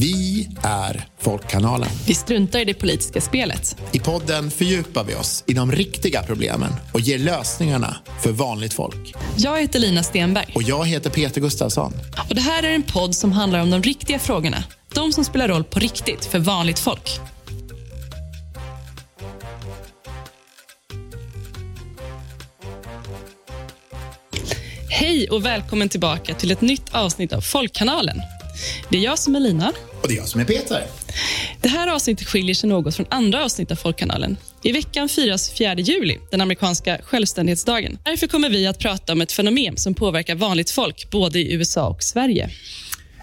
Vi är Folkkanalen. Vi struntar i det politiska spelet. I podden fördjupar vi oss i de riktiga problemen och ger lösningarna för vanligt folk. Jag heter Lina Stenberg. Och jag heter Peter Gustafsson. Och det här är en podd som handlar om de riktiga frågorna. De som spelar roll på riktigt för vanligt folk. Hej och välkommen tillbaka till ett nytt avsnitt av Folkkanalen. Det är jag som är Lina. Och det är jag som är Peter. Det här avsnittet skiljer sig något från andra avsnitt av Folkkanalen. I veckan firas 4 juli, den amerikanska självständighetsdagen. Därför kommer vi att prata om ett fenomen som påverkar vanligt folk både i USA och Sverige.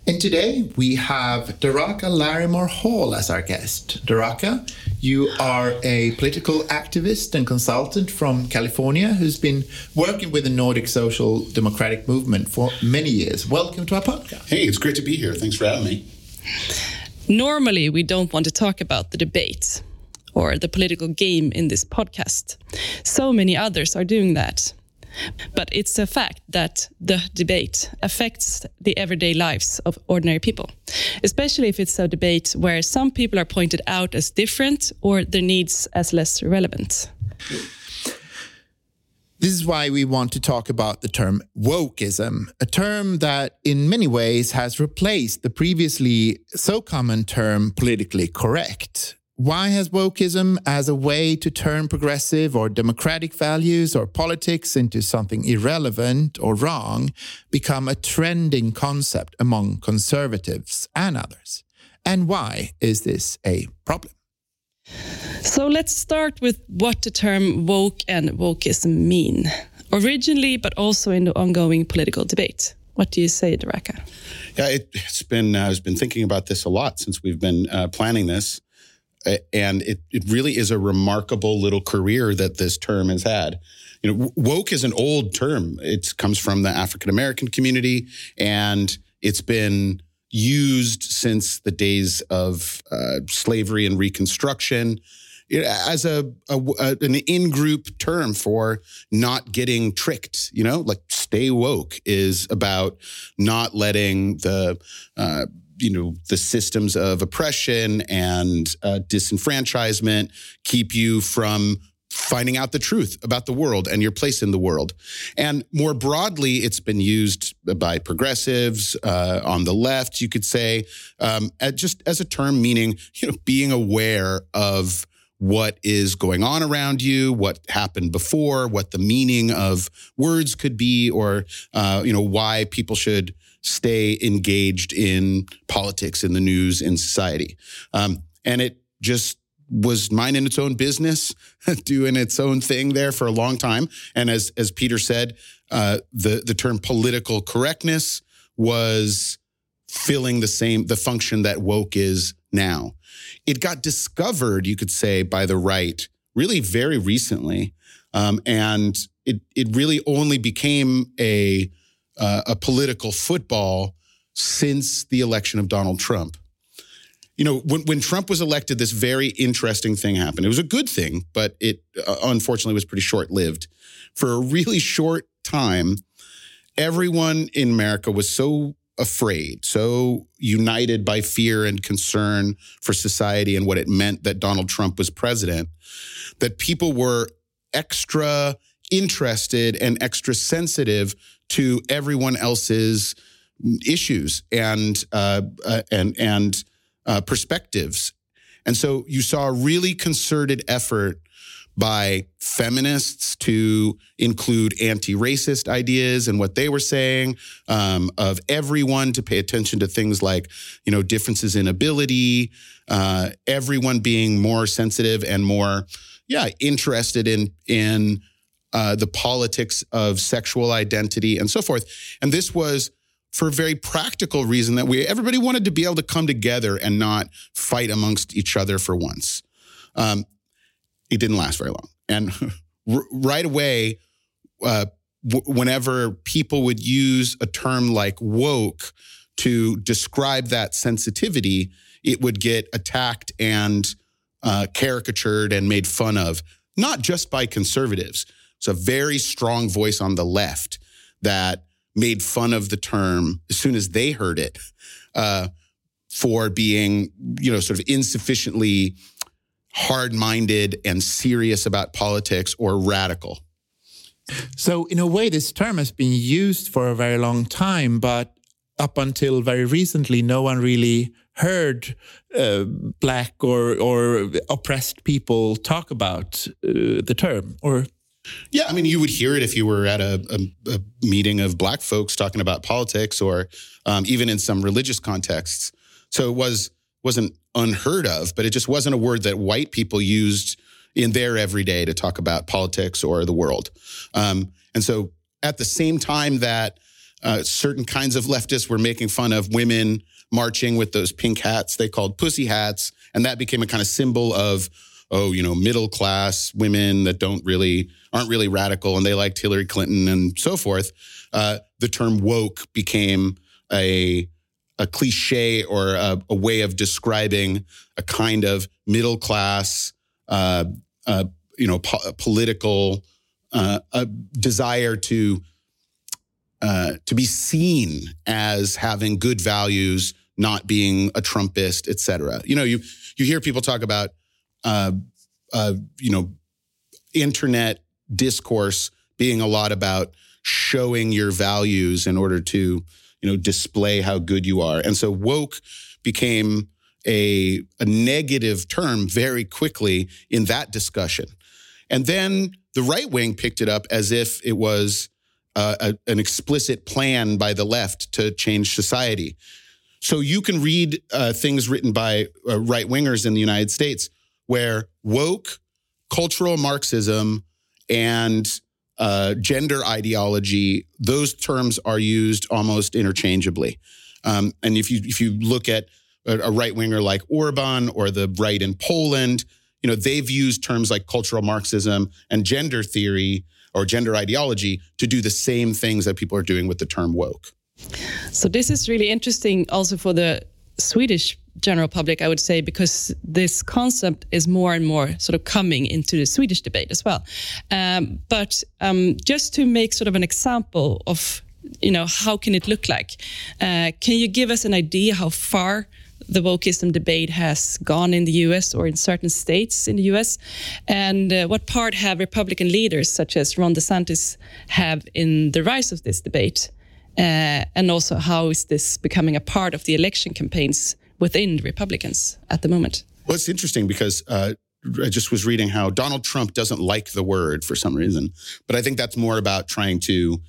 And today we have Daraka Larimore Hall as our guest. Daraka, you are a political activist and consultant from California who's been working with the Nordic Social Democratic Movement for many years. Welcome to our podcast. Hey, it's great to be here. Thanks for having me. Normally, we don't want to talk about the debate or the political game in this podcast. So many others are doing that. But it's a fact that the debate affects the everyday lives of ordinary people, especially if it's a debate where some people are pointed out as different or their needs as less relevant. This is why we want to talk about the term wokeism, a term that in many ways has replaced the previously so common term politically correct. Why has wokeism as a way to turn progressive or democratic values or politics into something irrelevant or wrong become a trending concept among conservatives and others? And why is this a problem? So let's start with what the term woke and wokeism mean, originally, but also in the ongoing political debate. What do you say, Daraka? Yeah, it, has been. Uh, I've been thinking about this a lot since we've been uh, planning this, and it it really is a remarkable little career that this term has had. You know, woke is an old term. It comes from the African American community, and it's been used since the days of uh, slavery and Reconstruction as a, a, a an in-group term for not getting tricked you know like stay woke is about not letting the uh, you know the systems of oppression and uh, disenfranchisement keep you from finding out the truth about the world and your place in the world. And more broadly, it's been used by progressives uh, on the left, you could say, um, just as a term meaning, you know, being aware of what is going on around you, what happened before, what the meaning of words could be, or uh, you know why people should stay engaged in politics, in the news, in society. Um, and it just was minding its own business, doing its own thing there for a long time. And as as Peter said, uh, the the term political correctness was filling the same the function that woke is now. It got discovered, you could say, by the right really very recently, um, and it it really only became a uh, a political football since the election of Donald Trump you know, when, when Trump was elected, this very interesting thing happened. It was a good thing, but it uh, unfortunately was pretty short lived. For a really short time, everyone in America was so afraid, so united by fear and concern for society and what it meant that Donald Trump was president, that people were extra interested and extra sensitive to everyone else's issues and uh, uh, and and uh, perspectives. And so you saw a really concerted effort by feminists to include anti-racist ideas and what they were saying um, of everyone to pay attention to things like you know differences in ability uh, everyone being more sensitive and more yeah interested in in uh, the politics of sexual identity and so forth and this was for a very practical reason that we everybody wanted to be able to come together and not fight amongst each other for once. Um, it didn't last very long, and right away, uh, w- whenever people would use a term like woke to describe that sensitivity, it would get attacked and uh, caricatured and made fun of, not just by conservatives. It's a very strong voice on the left that made fun of the term as soon as they heard it uh, for being, you know, sort of insufficiently hard-minded and serious about politics or radical. So, in a way, this term has been used for a very long time, but up until very recently, no one really heard uh, black or or oppressed people talk about uh, the term. Or yeah, I mean, you would hear it if you were at a, a, a meeting of black folks talking about politics, or um, even in some religious contexts. So it was wasn't unheard of, but it just wasn't a word that white people used in their everyday to talk about politics or the world. Um, and so at the same time that uh, certain kinds of leftists were making fun of women marching with those pink hats they called pussy hats, and that became a kind of symbol of oh, you know, middle class women that don't really aren't really radical and they liked Hillary Clinton and so forth. Uh, the term woke became a a cliche or a, a, way of describing a kind of middle class, uh, uh, you know, po- political uh, desire to uh, to be seen as having good values, not being a Trumpist, et cetera. You know, you you hear people talk about, uh, uh, you know, internet discourse being a lot about showing your values in order to you know, display how good you are. And so woke became a, a negative term very quickly in that discussion. And then the right wing picked it up as if it was uh, a, an explicit plan by the left to change society. So you can read uh, things written by uh, right wingers in the United States where woke, cultural Marxism, and uh, gender ideology, those terms are used almost interchangeably. Um, and if you if you look at a, right winger like Orban or the right in Poland, you know they've used terms like cultural Marxism and gender theory or gender ideology to do the same things that people are doing with the term woke. So this is really interesting, also for the Swedish general public, I would say, because this concept is more and more sort of coming into the Swedish debate as well. Um, but um, just to make sort of an example of, you know, how can it look like? Uh, can you give us an idea how far the wokeism debate has gone in the US or in certain states in the US? And uh, what part have Republican leaders such as Ron DeSantis have in the rise of this debate? Uh, and also, how is this becoming a part of the election campaigns within Republicans at the moment. Well, it's interesting because uh, I just was reading how Donald Trump doesn't like the word for some reason, but I think that's more about trying to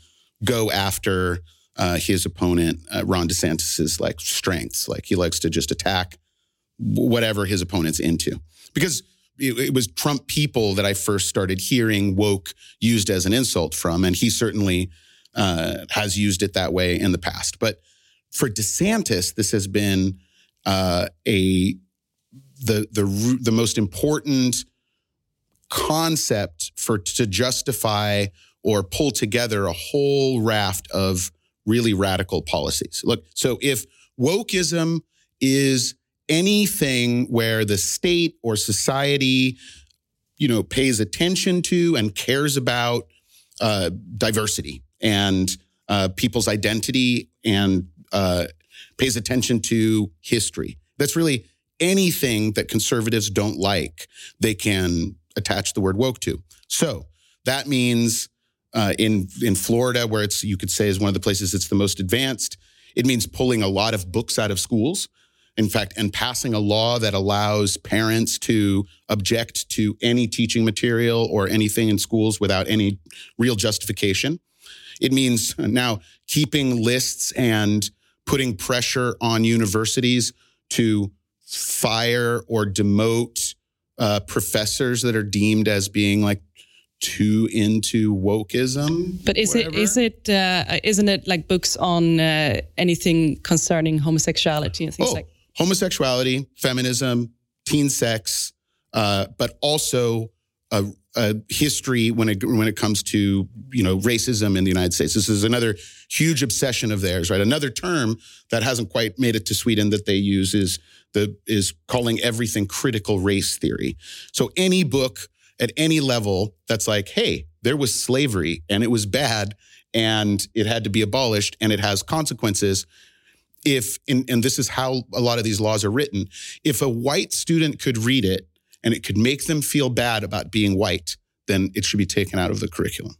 go after uh, his opponent, uh, Ron DeSantis's like strengths. Like he likes to just attack whatever his opponent's into. Because it, it was Trump people that I first started hearing woke used as an insult from, and he certainly uh, has used it that way in the past. But for DeSantis, this has been uh, a the the the most important concept for to justify or pull together a whole raft of really radical policies. Look, so if wokeism is anything where the state or society, you know, pays attention to and cares about uh, diversity and uh, people's identity and uh, pays attention to history. That's really anything that conservatives don't like, they can attach the word woke to. So that means uh, in in Florida, where it's you could say is one of the places it's the most advanced, it means pulling a lot of books out of schools. In fact, and passing a law that allows parents to object to any teaching material or anything in schools without any real justification. It means now keeping lists and putting pressure on universities to fire or demote uh, professors that are deemed as being like too into wokeism. But is whatever. it is it uh, isn't it like books on uh, anything concerning homosexuality and things oh, like homosexuality, feminism, teen sex, uh, but also a, history when it when it comes to you know racism in the United States. This is another huge obsession of theirs, right? Another term that hasn't quite made it to Sweden that they use is the is calling everything critical race theory. So any book at any level that's like, hey, there was slavery and it was bad and it had to be abolished and it has consequences if, in, and this is how a lot of these laws are written, if a white student could read it and it could make them feel bad about being white, then it should be taken out of the curriculum.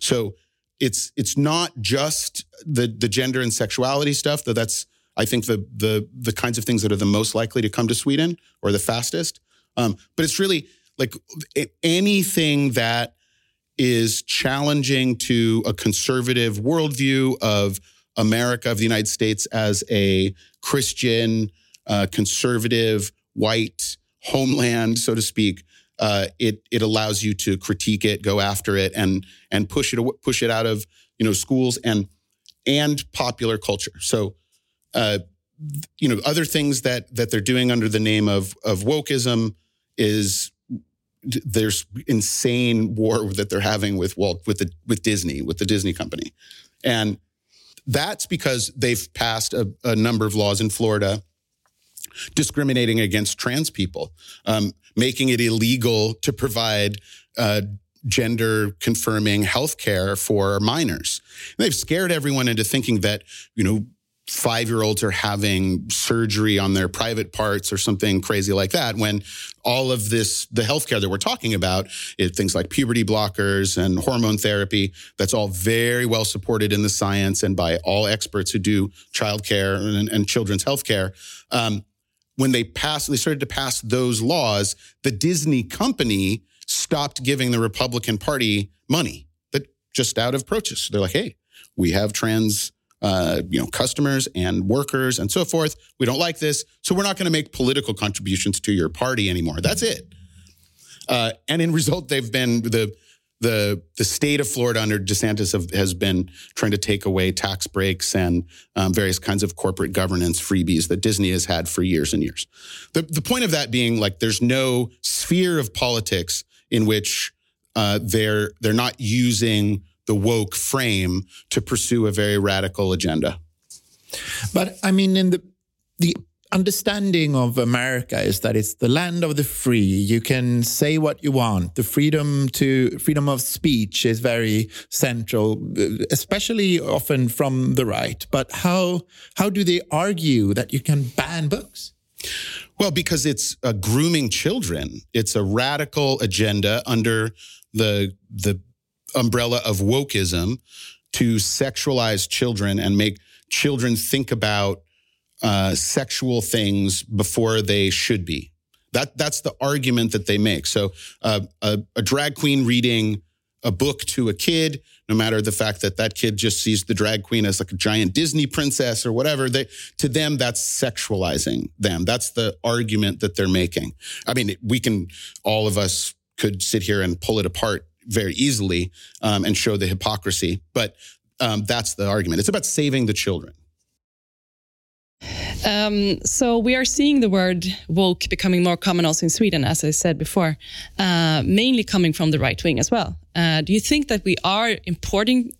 So it's it's not just the the gender and sexuality stuff, though that's I think the the the kinds of things that are the most likely to come to Sweden or the fastest. Um, but it's really like anything that is challenging to a conservative worldview of America, of the United States as a Christian, uh, conservative, white homeland, so to speak. Uh, it it allows you to critique it, go after it, and and push it push it out of you know schools and and popular culture. So, uh, you know, other things that that they're doing under the name of of wokeism is there's insane war that they're having with Walt with the with Disney with the Disney company, and that's because they've passed a, a number of laws in Florida discriminating against trans people, um, making it illegal to provide uh, gender confirming health care for minors. And they've scared everyone into thinking that, you know, five year olds are having surgery on their private parts or something crazy like that when all of this the healthcare that we're talking about is things like puberty blockers and hormone therapy that's all very well supported in the science and by all experts who do childcare and, and children's healthcare um, when they passed they started to pass those laws the disney company stopped giving the republican party money that just out of protest they're like hey we have trans uh, you know, customers and workers and so forth. We don't like this, so we're not going to make political contributions to your party anymore. That's it. Uh, and in result, they've been the the the state of Florida under DeSantis have, has been trying to take away tax breaks and um, various kinds of corporate governance freebies that Disney has had for years and years. The the point of that being like there's no sphere of politics in which uh, they're they're not using the woke frame to pursue a very radical agenda. But I mean, in the the understanding of America is that it's the land of the free. You can say what you want. The freedom to freedom of speech is very central, especially often from the right. But how how do they argue that you can ban books? Well, because it's uh, grooming children. It's a radical agenda under the the umbrella of wokeism to sexualize children and make children think about uh, sexual things before they should be. That that's the argument that they make. So uh, a, a drag queen reading a book to a kid, no matter the fact that that kid just sees the drag queen as like a giant Disney princess or whatever, they to them that's sexualizing them. That's the argument that they're making. I mean, we can all of us could sit here and pull it apart very easily um, and show the hypocrisy. But um, that's the argument. It's about saving the children. Um, so we are seeing the word woke becoming more common also in Sweden, as I said before, uh, mainly coming from the right wing as well. Uh, do you think that we are importing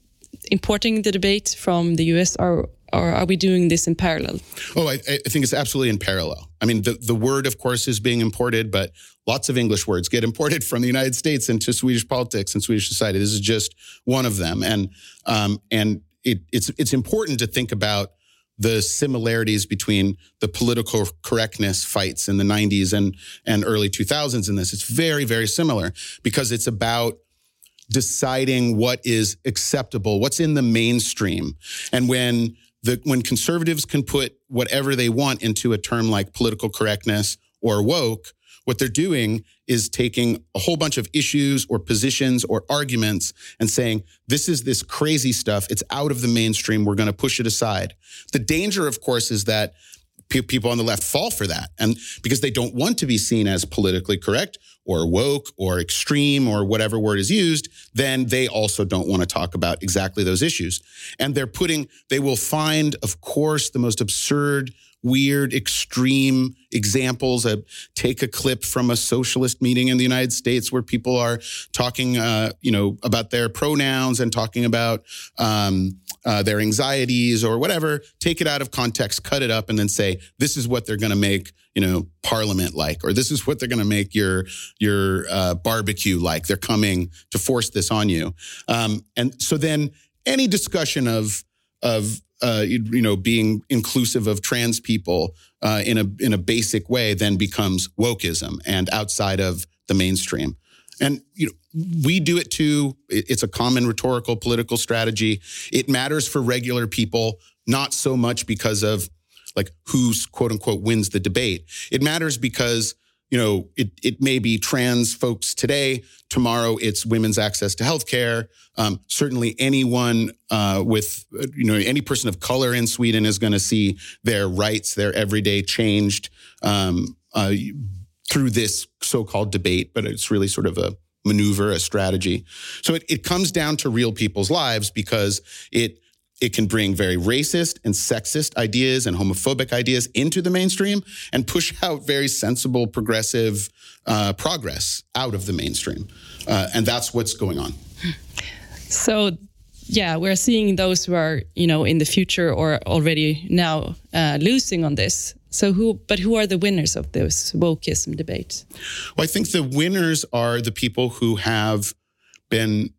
importing the debate from the US, or or are we doing this in parallel? Oh, I, I, think it's absolutely in parallel. I mean, the, the word, of course, is being imported, but lots of English words get imported from the United States into Swedish politics and Swedish society. This is just one of them, and um, and it, it's it's important to think about the similarities between the political correctness fights in the 90s and and early 2000s in this. It's very very similar because it's about deciding what is acceptable, what's in the mainstream, and when the, when conservatives can put whatever they want into a term like political correctness or woke, what they're doing is taking a whole bunch of issues or positions or arguments and saying, this is this crazy stuff. It's out of the mainstream. We're going to push it aside. The danger, of course, is that people on the left fall for that. And because they don't want to be seen as politically correct or woke or extreme or whatever word is used, then they also don't want to talk about exactly those issues. And they're putting, they will find, of course, the most absurd, weird, extreme examples. Uh, take a clip from a socialist meeting in the United States where people are talking, uh, you know, about their pronouns and talking about um, uh, their anxieties or whatever. Take it out of context, cut it up, and then say this is what they're going to make, you know, Parliament like, or this is what they're going to make your your uh, barbecue like. They're coming to force this on you, um, and so then any discussion of of uh, you, know being inclusive of trans people uh, in a in a basic way then becomes wokeism and outside of the mainstream. And you know, we do it too. It's a common rhetorical political strategy. It matters for regular people, not so much because of like who's quote unquote wins the debate. It matters because you know it it may be trans folks today. Tomorrow it's women's access to healthcare. Um, certainly, anyone uh, with you know any person of color in Sweden is going to see their rights, their everyday changed. Um, uh, through this so-called debate, but it's really sort of a maneuver, a strategy. So it, it comes down to real people's lives because it it can bring very racist and sexist ideas and homophobic ideas into the mainstream and push out very sensible, progressive uh, progress out of the mainstream. Uh, and that's what's going on. So, yeah, we're seeing those who are, you know, in the future or already now uh, losing on this. So who, but who are the winners of this wokeism debate? Well, I think the winners are the people who have been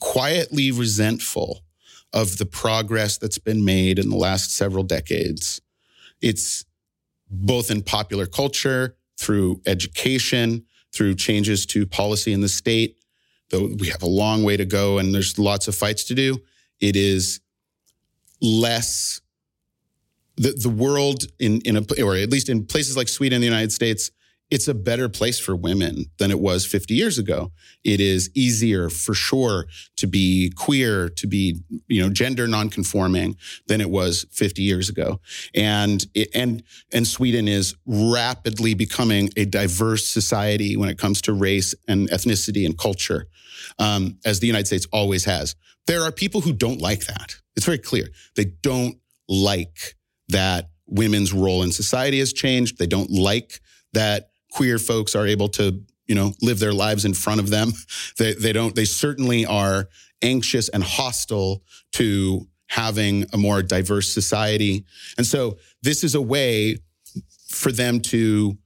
quietly resentful of the progress that's been made in the last several decades. It's both in popular culture, through education, through changes to policy in the state, though we have a long way to go and there's lots of fights to do. It is less the, the world in, in a, or at least in places like Sweden and the United States, it's a better place for women than it was 50 years ago. It is easier for sure to be queer, to be, you know, gender nonconforming than it was 50 years ago. And, it, and, and Sweden is rapidly becoming a diverse society when it comes to race and ethnicity and culture, um, as the United States always has. There are people who don't like that. It's very clear. They don't like that women's role in society has changed. They don't like that queer folks are able to, you know, live their lives in front of them. They, they don't, they certainly are anxious and hostile to having a more diverse society. And so this is a way for them to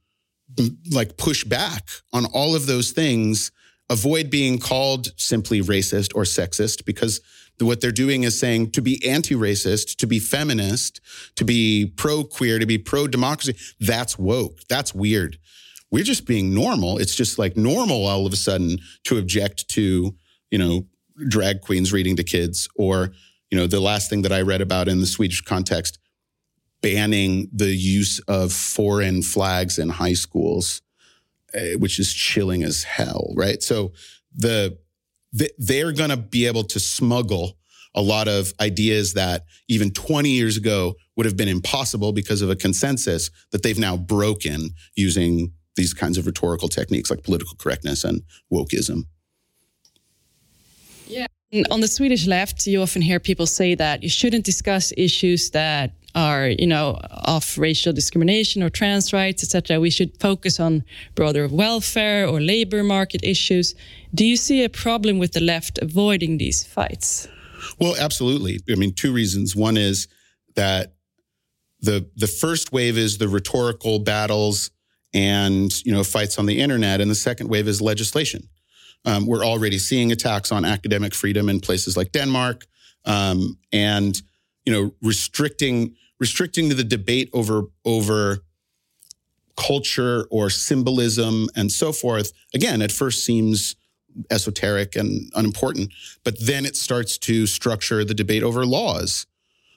like push back on all of those things, avoid being called simply racist or sexist because what they're doing is saying to be anti-racist, to be feminist, to be pro-queer, to be pro-democracy. That's woke. That's weird. We're just being normal. It's just like normal all of a sudden to object to, you know, drag queens reading to kids or, you know, the last thing that I read about in the Swedish context, banning the use of foreign flags in high schools, eh, which is chilling as hell, right? So the they're going to be able to smuggle a lot of ideas that even 20 years ago would have been impossible because of a consensus that they've now broken using these kinds of rhetorical techniques like political correctness and wokeism. Yeah. On the Swedish left, you often hear people say that you shouldn't discuss issues that are, you know, of racial discrimination or trans rights, etc. We should focus on broader welfare or labor market issues. Do you see a problem with the left avoiding these fights? Well, absolutely. I mean, two reasons. One is that the the first wave is the rhetorical battles and you know fights on the internet, and the second wave is legislation. Um, we're already seeing attacks on academic freedom in places like Denmark, um, and you know restricting restricting the debate over over culture or symbolism and so forth. Again, at first seems esoteric and unimportant, but then it starts to structure the debate over laws.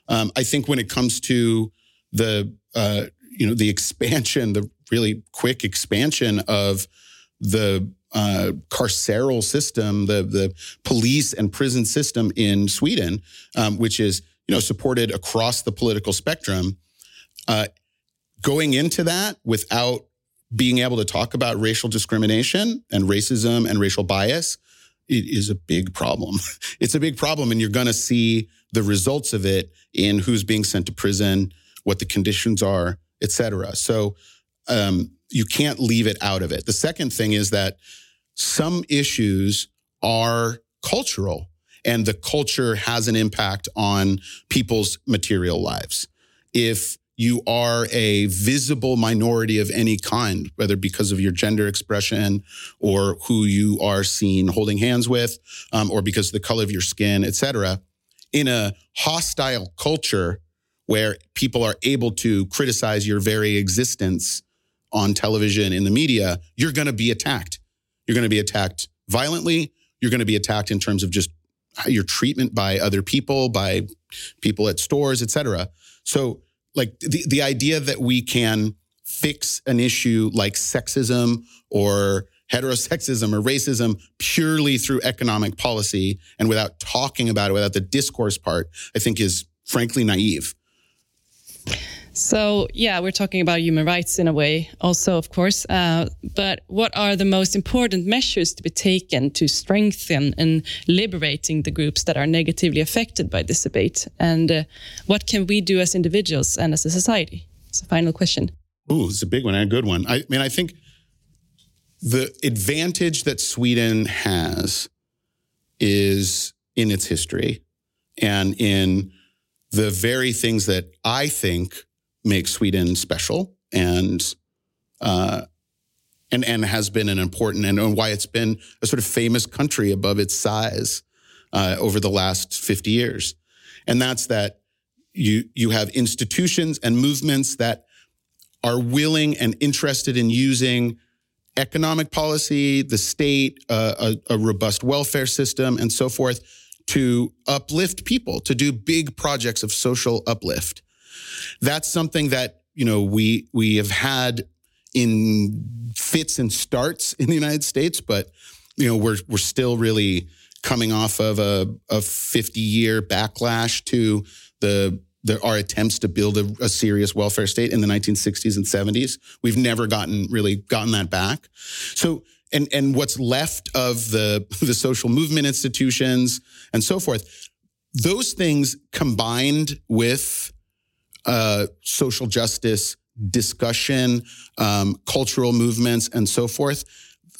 Um, I think when it comes to the uh, you know the expansion, the really quick expansion of the uh, carceral system, the the police and prison system in Sweden, um, which is you know supported across the political spectrum. Uh, going into that without being able to talk about racial discrimination and racism and racial bias it is a big problem. It's a big problem, and you're going to see the results of it in who's being sent to prison, what the conditions are, et cetera. So um, you can't leave it out of it. The second thing is that some issues are cultural, and the culture has an impact on people's material lives. If you are a visible minority of any kind, whether because of your gender expression or who you are seen holding hands with, um, or because of the color of your skin, et cetera, in a hostile culture where people are able to criticize your very existence on television in the media, you're going to be attacked. You're going to be attacked violently. You're going to be attacked in terms of just your treatment by other people, by people at stores, etc. So, like the the idea that we can fix an issue like sexism or heterosexism or racism purely through economic policy and without talking about it, without the discourse part, I think is frankly naive. So, yeah, we're talking about human rights in a way, also, of course. Uh, but what are the most important measures to be taken to strengthen and liberating the groups that are negatively affected by this debate? And uh, what can we do as individuals and as a society? It's a final question. Ooh, it's a big one and a good one. I mean, I think the advantage that Sweden has is in its history and in the very things that I think make Sweden special and uh, and and has been an important and why it's been a sort of famous country above its size uh, over the last 50 years. And that's that you you have institutions and movements that are willing and interested in using economic policy, the state, uh, a, a robust welfare system, and so forth to uplift people, to do big projects of social uplift. That's something that, you know, we we have had in fits and starts in the United States, but you know, we're we're still really coming off of a, a 50 year backlash to the there are attempts to build a, a, serious welfare state in the 1960s and 70s. We've never gotten really gotten that back. So, and and what's left of the the social movement institutions and so forth, those things combined with uh, social justice discussion, um, cultural movements, and so forth,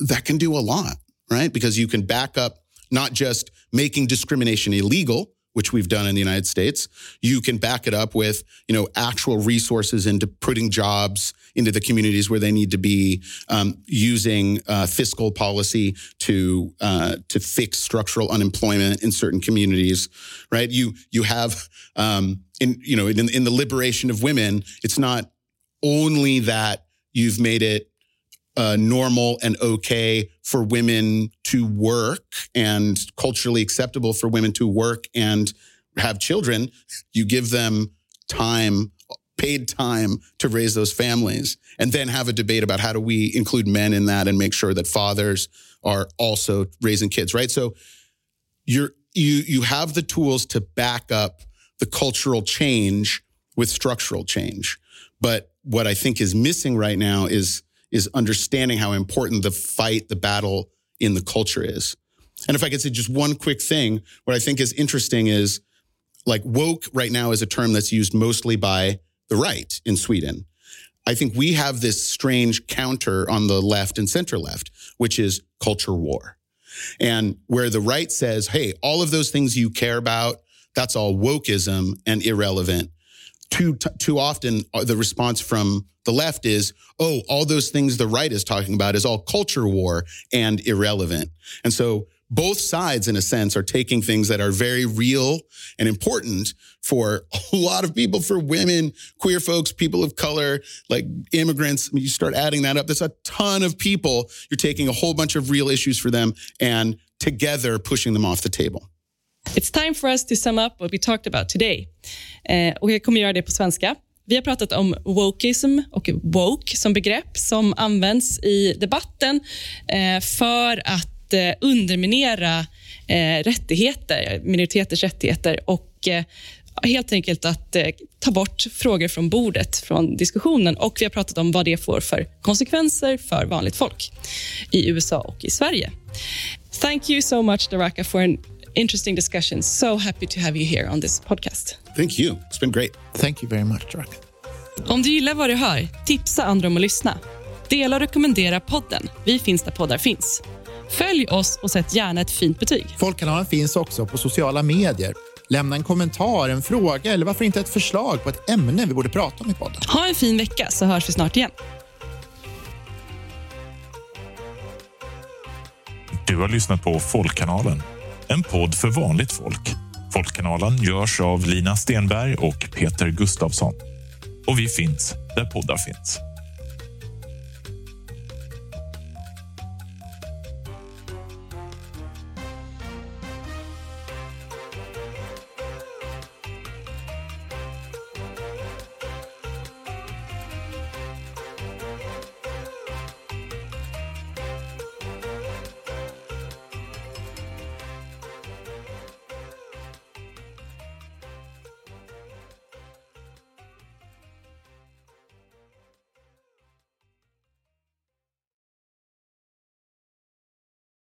that can do a lot, right? Because you can back up not just making discrimination illegal which we've done in the United States, you can back it up with, you know, actual resources into putting jobs into the communities where they need to be, um, using uh, fiscal policy to uh, to fix structural unemployment in certain communities, right? You you have um, in you know in, in the liberation of women, it's not only that you've made it uh, normal and okay for women to work and culturally acceptable for women to work and have children, you give them time, paid time to raise those families, and then have a debate about how do we include men in that and make sure that fathers are also raising kids, right? So you're you you have the tools to back up the cultural change with structural change. But what I think is missing right now is is understanding how important the fight, the battle in the culture is. And if I could say just one quick thing, what I think is interesting is like woke right now is a term that's used mostly by the right in Sweden. I think we have this strange counter on the left and center left, which is culture war. And where the right says, hey, all of those things you care about, that's all wokeism and irrelevant too too often uh, the response from the left is, "Oh, all those things the right is talking about is all culture war and irrelevant." And so both sides, in a sense, are taking things that are very real and important for a lot of people, for women, queer folks, people of color, like immigrants. you start adding that up. There's a ton of people. You're taking a whole bunch of real issues for them and together pushing them off the table. It's time for us to sum up what we talked about today. Eh, och jag kommer göra det på svenska. Vi har pratat om wokeism och woke som begrepp som används i debatten eh, för att eh, underminera eh, rättigheter, minoriteters rättigheter och eh, helt enkelt att eh, ta bort frågor från bordet, från diskussionen. Och Vi har pratat om vad det får för konsekvenser för vanligt folk i USA och i Sverige. Thank you so much, Daraka, for an interesting discussion. So happy to have you here on this podcast. Thank you. It's been great. Thank you very much, Jack. Om du gillar vad du hör, tipsa andra om att lyssna. Dela och rekommendera podden. Vi finns där poddar finns. Följ oss och sätt gärna ett fint betyg. Folkkanalen finns också på sociala medier. Lämna en kommentar, en fråga eller varför inte ett förslag på ett ämne vi borde prata om i podden. Ha en fin vecka så hörs vi snart igen. Du har lyssnat på Folkkanalen, en podd för vanligt folk Folkkanalen görs av Lina Stenberg och Peter Gustavsson. Och vi finns där poddar finns.